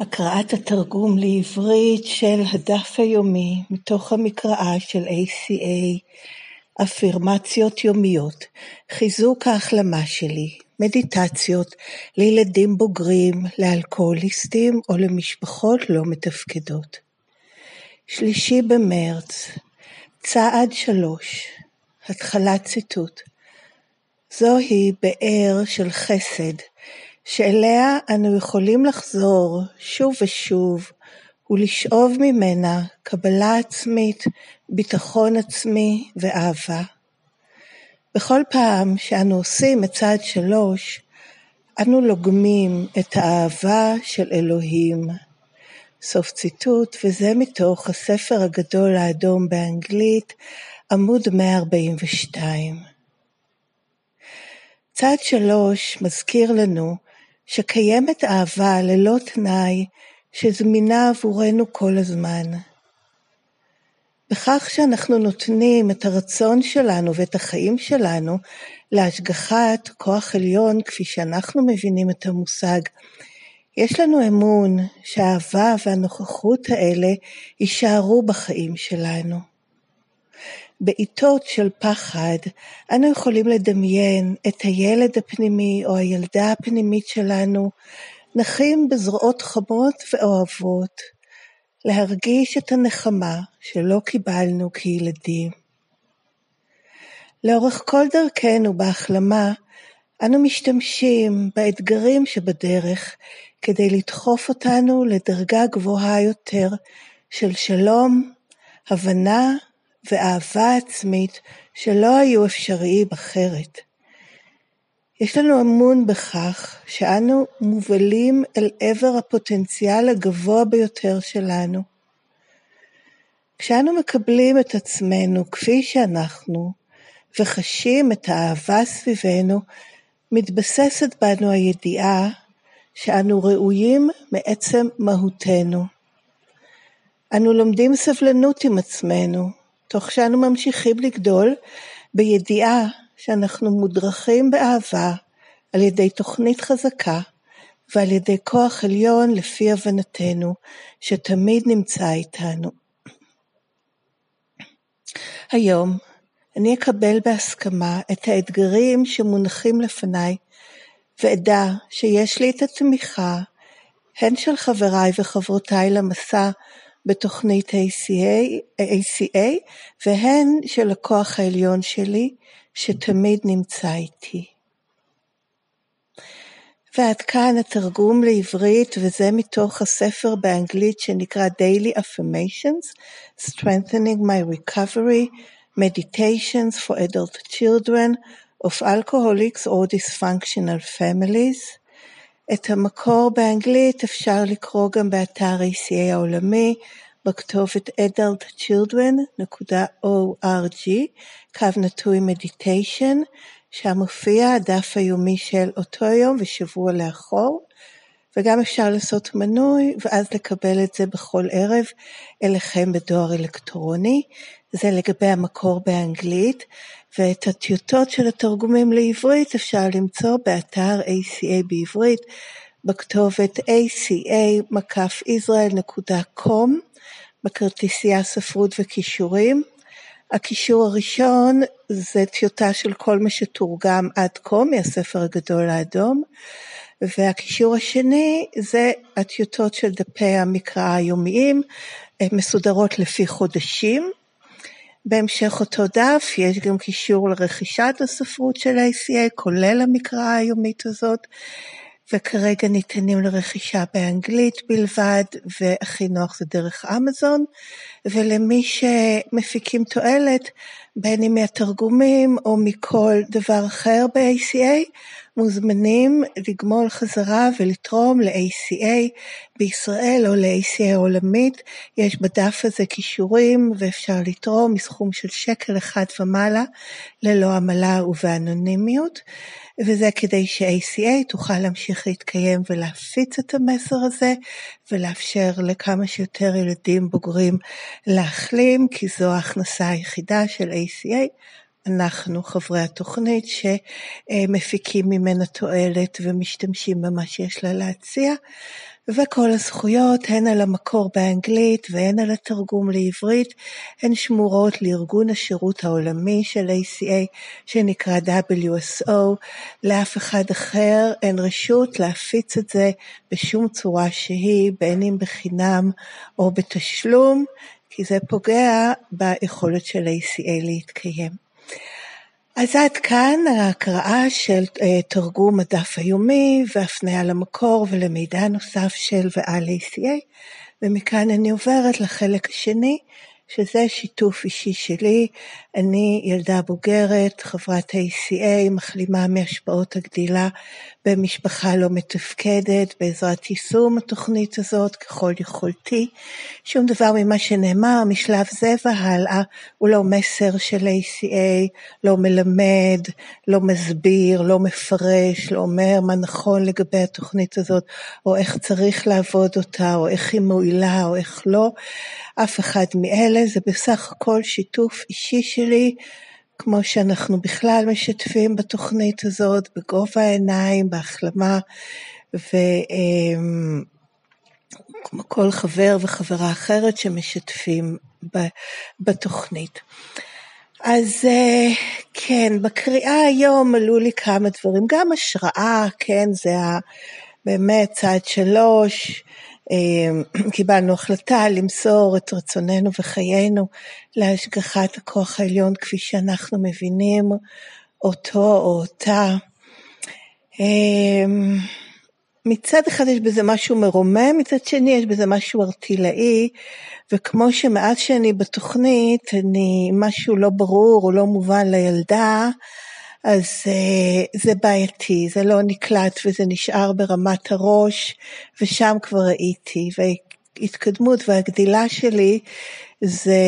הקראת התרגום לעברית של הדף היומי מתוך המקראה של ACA, אפירמציות יומיות, חיזוק ההחלמה שלי, מדיטציות לילדים בוגרים, לאלכוהוליסטים או למשפחות לא מתפקדות. שלישי במרץ, צעד שלוש, התחלת ציטוט. זוהי באר של חסד, שאליה אנו יכולים לחזור שוב ושוב ולשאוב ממנה קבלה עצמית, ביטחון עצמי ואהבה. בכל פעם שאנו עושים את צעד שלוש, אנו לוגמים את האהבה של אלוהים. סוף ציטוט, וזה מתוך הספר הגדול האדום באנגלית, עמוד 142. צעד שלוש מזכיר לנו שקיימת אהבה ללא תנאי שזמינה עבורנו כל הזמן. בכך שאנחנו נותנים את הרצון שלנו ואת החיים שלנו להשגחת כוח עליון, כפי שאנחנו מבינים את המושג, יש לנו אמון שהאהבה והנוכחות האלה יישארו בחיים שלנו. בעיתות של פחד, אנו יכולים לדמיין את הילד הפנימי או הילדה הפנימית שלנו נחים בזרועות חמות ואוהבות, להרגיש את הנחמה שלא קיבלנו כילדים. לאורך כל דרכנו בהחלמה, אנו משתמשים באתגרים שבדרך כדי לדחוף אותנו לדרגה גבוהה יותר של שלום, הבנה ואהבה עצמית שלא היו אפשריים אחרת. יש לנו אמון בכך שאנו מובלים אל עבר הפוטנציאל הגבוה ביותר שלנו. כשאנו מקבלים את עצמנו כפי שאנחנו וחשים את האהבה סביבנו, מתבססת בנו הידיעה שאנו ראויים מעצם מהותנו. אנו לומדים סבלנות עם עצמנו, תוך שאנו ממשיכים לגדול בידיעה שאנחנו מודרכים באהבה על ידי תוכנית חזקה ועל ידי כוח עליון לפי הבנתנו, שתמיד נמצא איתנו. היום אני אקבל בהסכמה את האתגרים שמונחים לפניי, ואדע שיש לי את התמיכה הן של חבריי וחברותיי למסע בתוכנית ACA, ACA והן של הכוח העליון שלי, שתמיד נמצא איתי. ועד כאן התרגום לעברית, וזה מתוך הספר באנגלית שנקרא Daily Affirmations, Strengthening My Recovery, Meditations for Adult Children of Alcoholics or Dysfunctional Families. את המקור באנגלית אפשר לקרוא גם באתר ACA העולמי, בכתובת adultchildren.org, קו נטוי מדיטיישן, שם מופיע הדף היומי של אותו יום ושבוע לאחור, וגם אפשר לעשות מנוי ואז לקבל את זה בכל ערב אליכם בדואר אלקטרוני. זה לגבי המקור באנגלית, ואת הטיוטות של התרגומים לעברית אפשר למצוא באתר ACA בעברית, בכתובת aca-israel.com, בכרטיסייה ספרות וכישורים. הקישור הראשון זה טיוטה של כל מה שתורגם עד כה מהספר הגדול האדום, והקישור השני זה הטיוטות של דפי המקרא היומיים, מסודרות לפי חודשים. בהמשך אותו דף יש גם קישור לרכישת הספרות של ACA, כולל המקרא היומית הזאת, וכרגע ניתנים לרכישה באנגלית בלבד, והכי נוח זה דרך אמזון, ולמי שמפיקים תועלת, בין אם מהתרגומים או מכל דבר אחר ב-ACA, מוזמנים לגמול חזרה ולתרום ל-ACA בישראל או ל-ACA העולמית. יש בדף הזה כישורים ואפשר לתרום מסכום של שקל אחד ומעלה ללא עמלה ובאנונימיות. וזה כדי ש-ACA תוכל להמשיך להתקיים ולהפיץ את המסר הזה ולאפשר לכמה שיותר ילדים בוגרים להחלים, כי זו ההכנסה היחידה של ACA. אנחנו חברי התוכנית שמפיקים ממנה תועלת ומשתמשים במה שיש לה להציע. וכל הזכויות, הן על המקור באנגלית והן על התרגום לעברית, הן שמורות לארגון השירות העולמי של ACA, שנקרא WSO. לאף אחד אחר אין רשות להפיץ את זה בשום צורה שהיא, בין אם בחינם או בתשלום, כי זה פוגע ביכולת של ACA להתקיים. אז עד כאן ההקראה של אה, תרגום הדף היומי והפניה למקור ולמידע נוסף של ועל ACA, ומכאן אני עוברת לחלק השני שזה שיתוף אישי שלי. אני ילדה בוגרת, חברת ACA, מחלימה מהשפעות הגדילה במשפחה לא מתפקדת, בעזרת יישום התוכנית הזאת ככל יכולתי. שום דבר ממה שנאמר משלב זה והלאה הוא לא מסר של ACA, לא מלמד, לא מסביר, לא מפרש, לא אומר מה נכון לגבי התוכנית הזאת, או איך צריך לעבוד אותה, או איך היא מועילה, או איך לא. אף אחד מאלה, זה בסך הכל שיתוף אישי שלי, כמו שאנחנו בכלל משתפים בתוכנית הזאת, בגובה העיניים, בהחלמה, וכמו כל חבר וחברה אחרת שמשתפים בתוכנית. אז כן, בקריאה היום עלו לי כמה דברים, גם השראה, כן, זה באמת צעד שלוש, אמ, קיבלנו החלטה למסור את רצוננו וחיינו להשגחת הכוח העליון כפי שאנחנו מבינים אותו או אותה. אמ, מצד אחד יש בזה משהו מרומם, מצד שני יש בזה משהו ארטילאי, וכמו שמאז שאני בתוכנית, אני, משהו לא ברור או לא מובן לילדה, אז אה, זה בעייתי, זה לא נקלט וזה נשאר ברמת הראש, ושם כבר ראיתי, וההתקדמות והגדילה שלי זה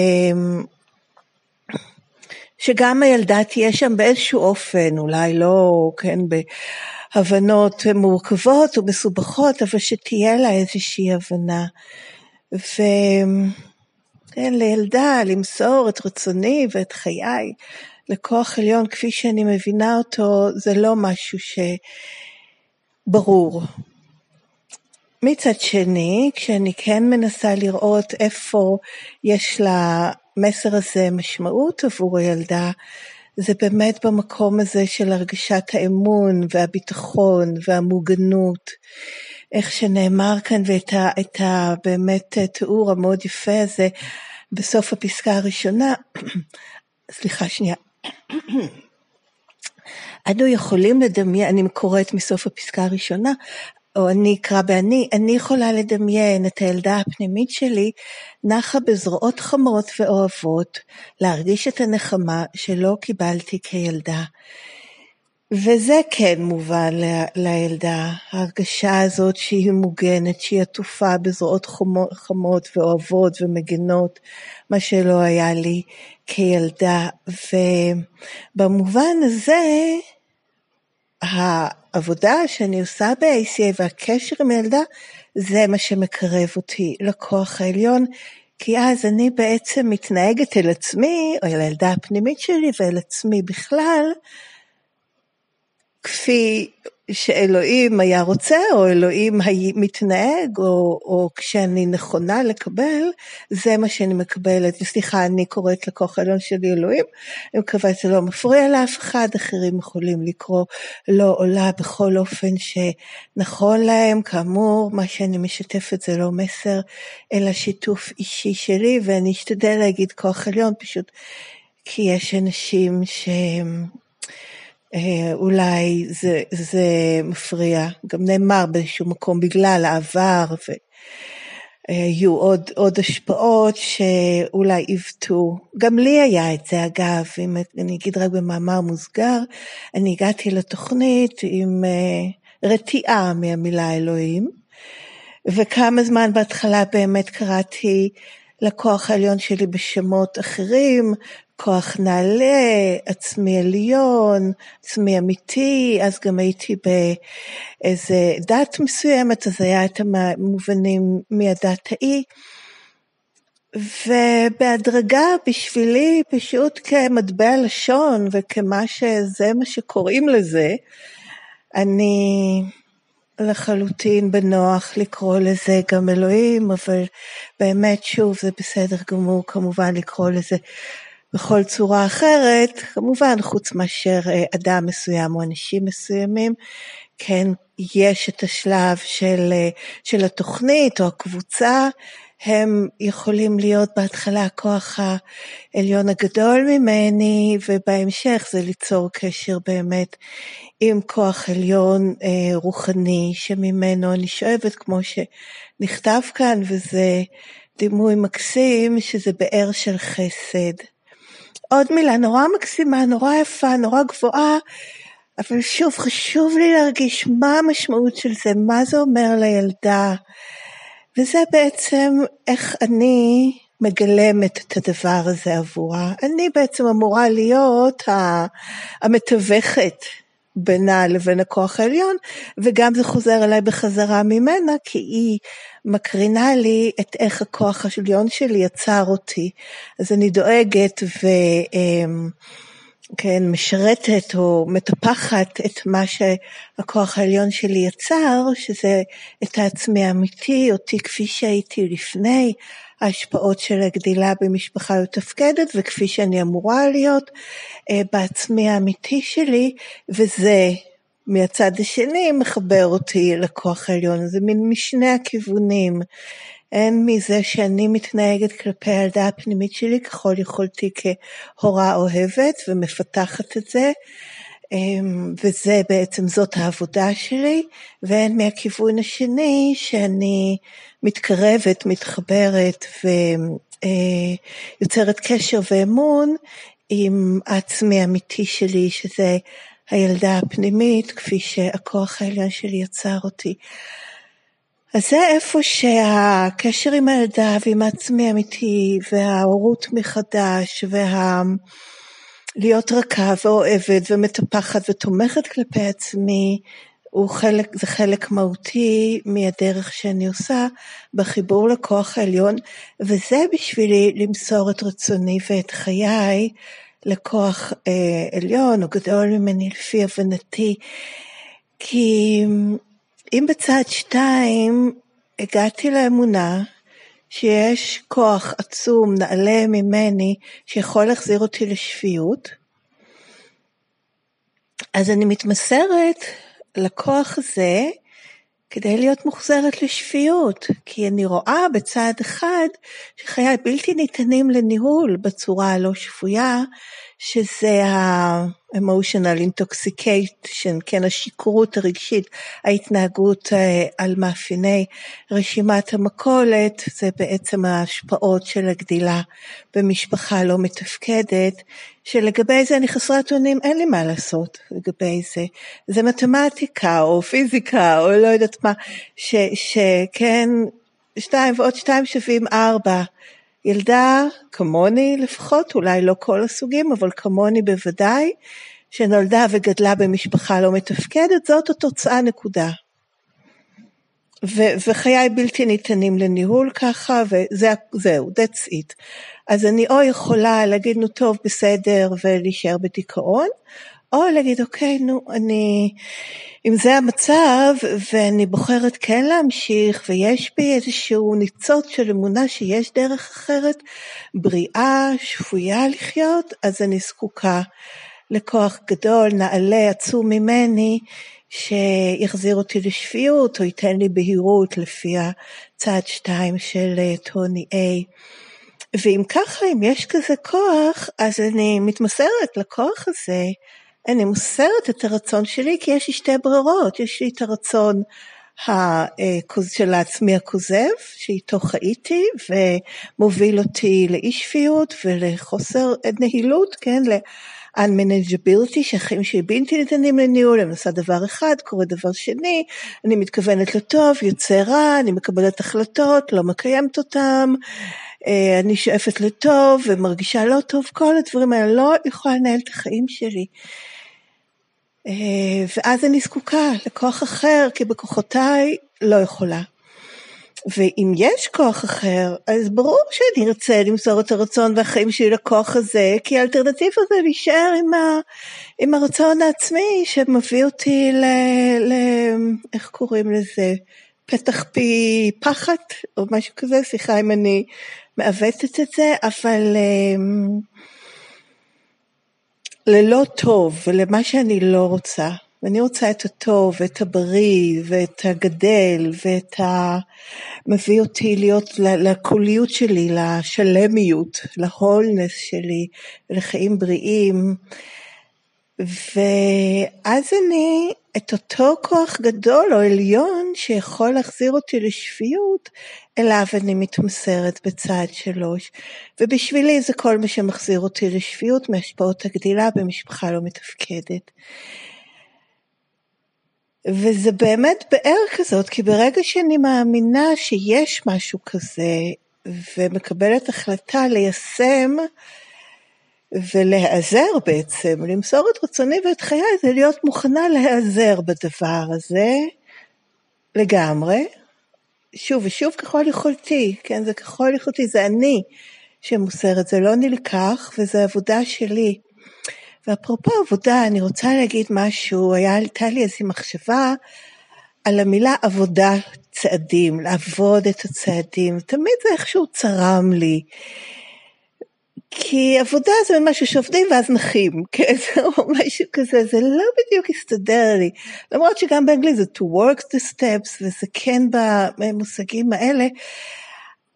שגם הילדה תהיה שם באיזשהו אופן, אולי לא, כן, בהבנות מורכבות ומסובכות, אבל שתהיה לה איזושהי הבנה. וכן, לילדה למסור את רצוני ואת חיי לכוח עליון כפי שאני מבינה אותו זה לא משהו שברור. מצד שני, כשאני כן מנסה לראות איפה יש למסר הזה משמעות עבור הילדה, זה באמת במקום הזה של הרגשת האמון והביטחון והמוגנות. איך שנאמר כאן ואת ה, את ה, באמת תיאור המאוד יפה הזה בסוף הפסקה הראשונה, סליחה שנייה, אנו יכולים לדמיין, אני קוראת מסוף הפסקה הראשונה, או אני אקרא באני, אני יכולה לדמיין את הילדה הפנימית שלי נחה בזרועות חמות ואוהבות, להרגיש את הנחמה שלא קיבלתי כילדה. וזה כן מובן לילדה, ההרגשה הזאת שהיא מוגנת, שהיא עטופה בזרועות חמות ואוהבות ומגנות, מה שלא היה לי כילדה. ובמובן הזה, העבודה שאני עושה ב-ACA והקשר עם הילדה, זה מה שמקרב אותי לכוח העליון, כי אז אני בעצם מתנהגת אל עצמי, או אל הילדה הפנימית שלי ואל עצמי בכלל, כפי שאלוהים היה רוצה, או אלוהים מתנהג, או, או כשאני נכונה לקבל, זה מה שאני מקבלת. וסליחה, אני קוראת לכוח העליון שלי אלוהים, אני מקווה שזה לא מפריע לאף אחד, אחרים יכולים לקרוא לא עולה בכל אופן שנכון להם. כאמור, מה שאני משתפת זה לא מסר, אלא שיתוף אישי שלי, ואני אשתדל להגיד כוח עליון פשוט כי יש אנשים שהם... אה, אולי זה, זה מפריע, גם נאמר באיזשהו מקום בגלל העבר והיו עוד, עוד השפעות שאולי עיוותו. גם לי היה את זה אגב, אם אני אגיד רק במאמר מוסגר, אני הגעתי לתוכנית עם אה, רתיעה מהמילה אלוהים, וכמה זמן בהתחלה באמת קראתי לכוח העליון שלי בשמות אחרים, כוח נעלה, עצמי עליון, עצמי אמיתי, אז גם הייתי באיזה דת מסוימת, אז היה את המובנים מהדת ההיא. ובהדרגה בשבילי פשוט כמטבע לשון וכמה שזה מה שקוראים לזה, אני לחלוטין בנוח לקרוא לזה גם אלוהים, אבל באמת שוב זה בסדר גמור כמובן לקרוא לזה בכל צורה אחרת, כמובן חוץ מאשר אה, אדם מסוים או אנשים מסוימים, כן יש את השלב של, אה, של התוכנית או הקבוצה, הם יכולים להיות בהתחלה הכוח העליון הגדול ממני, ובהמשך זה ליצור קשר באמת עם כוח עליון אה, רוחני שממנו אני שואבת, כמו שנכתב כאן, וזה דימוי מקסים, שזה באר של חסד. עוד מילה נורא מקסימה, נורא יפה, נורא גבוהה, אבל שוב, חשוב לי להרגיש מה המשמעות של זה, מה זה אומר לילדה, וזה בעצם איך אני מגלמת את הדבר הזה עבורה. אני בעצם אמורה להיות המתווכת בינה לבין הכוח העליון, וגם זה חוזר אליי בחזרה ממנה, כי היא מקרינה לי את איך הכוח העליון שלי יצר אותי. אז אני דואגת ו... אמ, כן, משרתת או מטפחת את מה שהכוח העליון שלי יצר, שזה את העצמי האמיתי, אותי כפי שהייתי לפני ההשפעות של הגדילה במשפחה מתפקדת, וכפי שאני אמורה להיות אה, בעצמי האמיתי שלי, וזה מהצד השני מחבר אותי לכוח העליון, זה מין משני הכיוונים. הן מזה שאני מתנהגת כלפי הילדה הפנימית שלי ככל יכולתי כהורה אוהבת ומפתחת את זה, וזה בעצם זאת העבודה שלי, והן מהכיוון השני שאני מתקרבת, מתחברת ויוצרת אה, קשר ואמון עם העצמי האמיתי שלי, שזה הילדה הפנימית, כפי שהכוח העליון שלי יצר אותי. אז זה איפה שהקשר עם הילדה ועם העצמי האמיתי וההורות מחדש וה... להיות רכה ואוהבת ומטפחת ותומכת כלפי עצמי חלק, זה חלק מהותי מהדרך שאני עושה בחיבור לכוח העליון וזה בשבילי למסור את רצוני ואת חיי לכוח אה, עליון או גדול ממני לפי הבנתי. כי אם בצד שתיים הגעתי לאמונה שיש כוח עצום, נעלה ממני, שיכול להחזיר אותי לשפיות, אז אני מתמסרת לכוח הזה כדי להיות מוחזרת לשפיות, כי אני רואה בצד אחד שחיי בלתי ניתנים לניהול בצורה הלא שפויה, שזה ה-emotional intoxication, כן, השכרות הרגשית, ההתנהגות אה, על מאפייני רשימת המכולת, זה בעצם ההשפעות של הגדילה במשפחה לא מתפקדת, שלגבי זה אני חסרת אונים, אין לי מה לעשות לגבי זה. זה מתמטיקה או פיזיקה או לא יודעת מה, שכן, שתיים ועוד שתיים שווים ארבע. ילדה כמוני לפחות, אולי לא כל הסוגים, אבל כמוני בוודאי, שנולדה וגדלה במשפחה לא מתפקדת, זאת התוצאה נקודה. ו- וחיי בלתי ניתנים לניהול ככה, וזהו, that's it. אז אני או יכולה להגיד, נו טוב, בסדר, ולהישאר בדיכאון, או להגיד, אוקיי, נו, אני, אם זה המצב, ואני בוחרת כן להמשיך, ויש בי איזשהו ניצוץ של אמונה שיש דרך אחרת, בריאה, שפויה לחיות, אז אני זקוקה לכוח גדול, נעלה, עצום ממני, שיחזיר אותי לשפיות, או ייתן לי בהירות לפי הצד שתיים של אה, טוני איי. ואם ככה, אם יש כזה כוח, אז אני מתמסרת לכוח הזה, אני מוסרת את הרצון שלי כי יש לי שתי ברירות, יש לי את הרצון של העצמי הכוזב, שאיתו חייתי ומוביל אותי לאי שפיות ולחוסר נהילות, כן, ל-unmanageability, שהחיים שלי בלתי ניתנים לניהול, אני עושה דבר אחד, קורה דבר שני, אני מתכוונת לטוב, יוצא רע, אני מקבלת החלטות, לא מקיימת אותן, אה, אני שואפת לטוב ומרגישה לא טוב, כל הדברים האלה, לא יכולה לנהל את החיים שלי. אה, ואז אני זקוקה לכוח אחר, כי בכוחותיי לא יכולה. ואם יש כוח אחר, אז ברור שאני ארצה למסור את הרצון והחיים שלי לכוח הזה, כי האלטרנטיבה זה להישאר עם, ה, עם הרצון העצמי שמביא אותי ל... ל איך קוראים לזה? פתח פי פחת או משהו כזה, סליחה אם אני מעוותת את זה, אבל אמ, ללא טוב ולמה שאני לא רוצה. ואני רוצה את הטוב ואת הבריא ואת הגדל ואת ה... מביא אותי להיות לקוליות שלי, לשלמיות, להולנס שלי, לחיים בריאים. ואז אני, את אותו כוח גדול או עליון שיכול להחזיר אותי לשפיות, אליו אני מתמסרת בצעד שלוש. ובשבילי זה כל מה שמחזיר אותי לשפיות מהשפעות הגדילה במשפחה לא מתפקדת. וזה באמת באר כזאת, כי ברגע שאני מאמינה שיש משהו כזה, ומקבלת החלטה ליישם ולהיעזר בעצם, למסור את רצוני ואת חיי, זה להיות מוכנה להיעזר בדבר הזה לגמרי. שוב ושוב ככל יכולתי, כן, זה ככל יכולתי, זה אני שמוסרת, זה לא נלקח וזה עבודה שלי. ואפרופו עבודה, אני רוצה להגיד משהו, הייתה לי איזו מחשבה על המילה עבודה צעדים, לעבוד את הצעדים, תמיד זה איכשהו צרם לי. כי עבודה זה משהו שעובדים ואז נחים, כן, או משהו כזה, זה לא בדיוק הסתדר לי. למרות שגם באנגלית זה to work the steps, וזה כן במושגים האלה.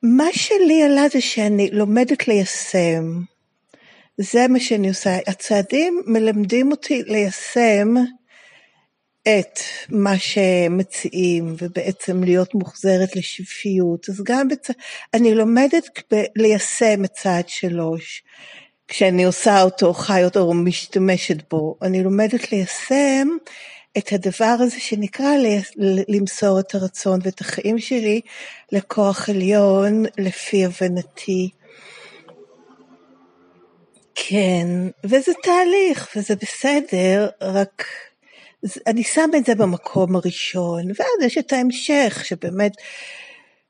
מה שלי עלה זה שאני לומדת ליישם. זה מה שאני עושה. הצעדים מלמדים אותי ליישם את מה שמציעים ובעצם להיות מוחזרת לשפיות. אז גם בצ... אני לומדת ב... ליישם את צעד שלוש. כשאני עושה אותו, חי אותו או משתמשת בו, אני לומדת ליישם את הדבר הזה שנקרא למסור את הרצון ואת החיים שלי לכוח עליון לפי הבנתי. כן, וזה תהליך, וזה בסדר, רק אני שמה את זה במקום הראשון, ואז יש את ההמשך, שבאמת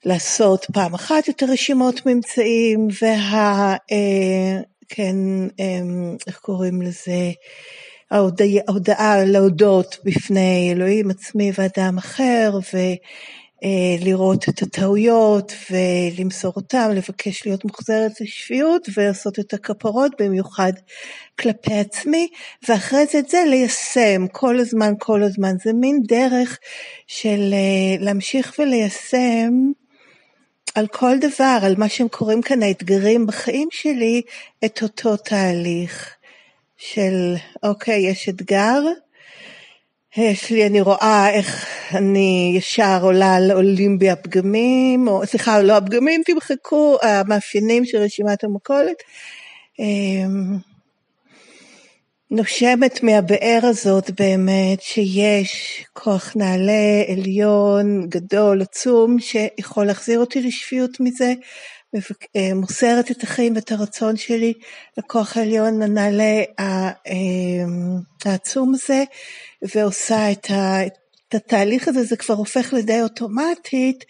לעשות פעם אחת את הרשימות ממצאים, וה... אה, כן, אה, איך קוראים לזה? ההודעה להודות בפני אלוהים עצמי ואדם אחר, ו... אה, לראות את הטעויות ולמסור אותם, לבקש להיות מוחזרת לשפיות ולעשות את הכפרות במיוחד כלפי עצמי, ואחרי זה את זה ליישם כל הזמן, כל הזמן. זה מין דרך של אה, להמשיך וליישם על כל דבר, על מה שהם קוראים כאן האתגרים בחיים שלי, את אותו תהליך של אוקיי, יש אתגר, יש לי, אני רואה איך אני ישר עולה על עולים בי הפגמים, או סליחה, לא הפגמים, תמחקו, המאפיינים של רשימת המכולת. אמ, נושמת מהבאר הזאת באמת שיש כוח נעלה, עליון, גדול, עצום, שיכול להחזיר אותי לשפיות מזה, אה, מוסרת את החיים ואת הרצון שלי לכוח העליון הנעלה אמ, העצום הזה, ועושה את, ה, את התהליך הזה, זה כבר הופך לידי אוטומטית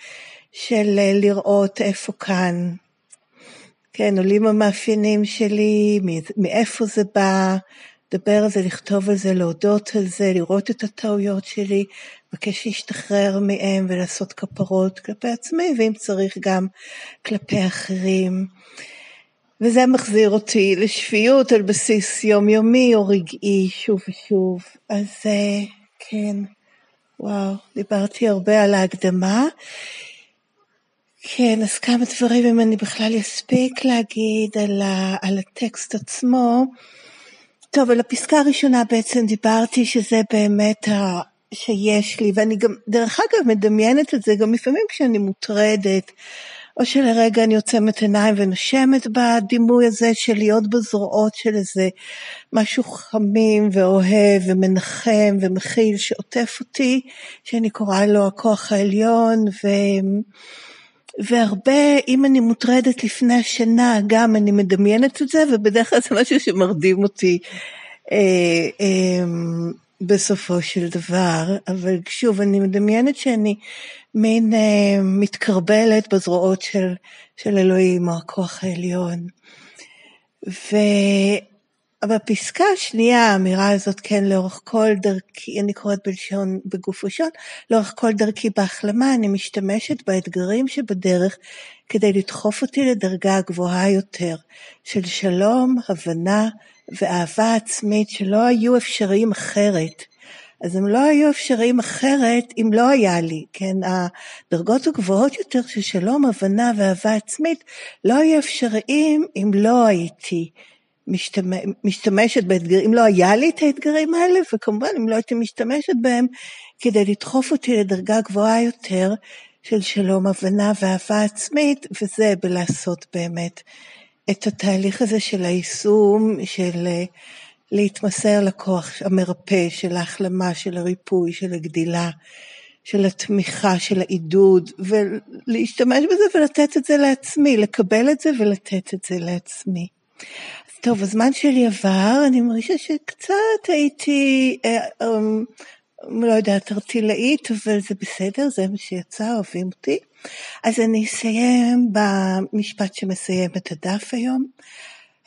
של אה, לראות איפה כאן. כן, עולים המאפיינים שלי, מאיפה זה בא, לדבר על זה, לכתוב על זה, להודות על זה, לראות את הטעויות שלי, מבקש להשתחרר מהם ולעשות כפרות כלפי עצמי, ואם צריך גם כלפי אחרים. וזה מחזיר אותי לשפיות על בסיס יומיומי או רגעי שוב ושוב. אז אה, כן, וואו, דיברתי הרבה על ההקדמה. כן, אז כמה דברים אם אני בכלל אספיק להגיד על, ה, על הטקסט עצמו. טוב, על הפסקה הראשונה בעצם דיברתי שזה באמת ה, שיש לי, ואני גם, דרך אגב, מדמיינת את זה גם לפעמים כשאני מוטרדת, או שלרגע אני עוצמת עיניים ונושמת בדימוי הזה של להיות בזרועות של איזה משהו חמים ואוהב ומנחם ומכיל שעוטף אותי, שאני קוראה לו הכוח העליון, ו... והרבה, אם אני מוטרדת לפני השינה, גם אני מדמיינת את זה, ובדרך כלל זה משהו שמרדים אותי. אה, אה, בסופו של דבר, אבל שוב, אני מדמיינת שאני מין אה, מתקרבלת בזרועות של, של אלוהים או הכוח העליון. ו... בפסקה השנייה האמירה הזאת כן לאורך כל דרכי, אני קוראת בלשון בגוף ראשון, לאורך כל דרכי בהחלמה אני משתמשת באתגרים שבדרך כדי לדחוף אותי לדרגה גבוהה יותר של שלום, הבנה ואהבה עצמית שלא היו אפשריים אחרת. אז הם לא היו אפשריים אחרת אם לא היה לי, כן? הדרגות הגבוהות יותר של שלום, הבנה ואהבה עצמית לא היו אפשריים אם לא הייתי משתמשת באתגרים, אם לא היה לי את האתגרים האלה, וכמובן אם לא הייתי משתמשת בהם כדי לדחוף אותי לדרגה גבוהה יותר של שלום, הבנה ואהבה עצמית, וזה בלעשות באמת את התהליך הזה של היישום, של אה, להתמסר לכוח המרפא, של ההחלמה, של הריפוי, של הגדילה, של התמיכה, של העידוד, ולהשתמש בזה ולתת את זה לעצמי, לקבל את זה ולתת את זה לעצמי. טוב, הזמן שלי עבר, אני מרגישה שקצת הייתי, אה, אה, לא יודעת, ארטילאית, אבל זה בסדר, זה מה שיצא, אוהבים אותי. אז אני אסיים במשפט שמסיים את הדף היום.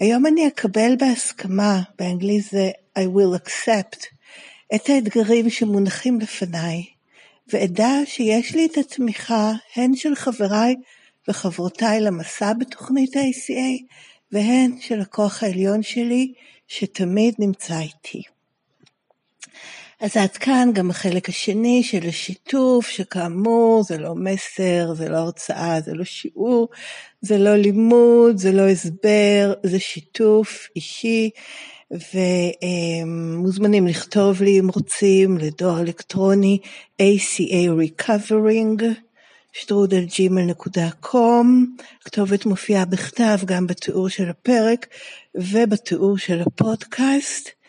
היום אני אקבל בהסכמה, באנגלית זה I will accept, את האתגרים שמונחים לפניי, ואדע שיש לי את התמיכה הן של חבריי וחברותיי למסע בתוכנית ה-ACA, והן של הכוח העליון שלי, שתמיד נמצא איתי. אז עד כאן גם החלק השני של השיתוף, שכאמור זה לא מסר, זה לא הרצאה, זה לא שיעור, זה לא לימוד, זה לא הסבר, זה שיתוף אישי, ומוזמנים לכתוב לי אם רוצים לדואר אלקטרוני ACA Recovering שטרודלג'ימל.קום, כתובת מופיעה בכתב גם בתיאור של הפרק ובתיאור של הפודקאסט.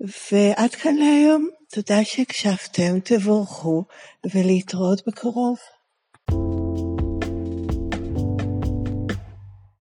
ועד כאן להיום, תודה שהקשבתם, תבורכו ולהתראות בקרוב.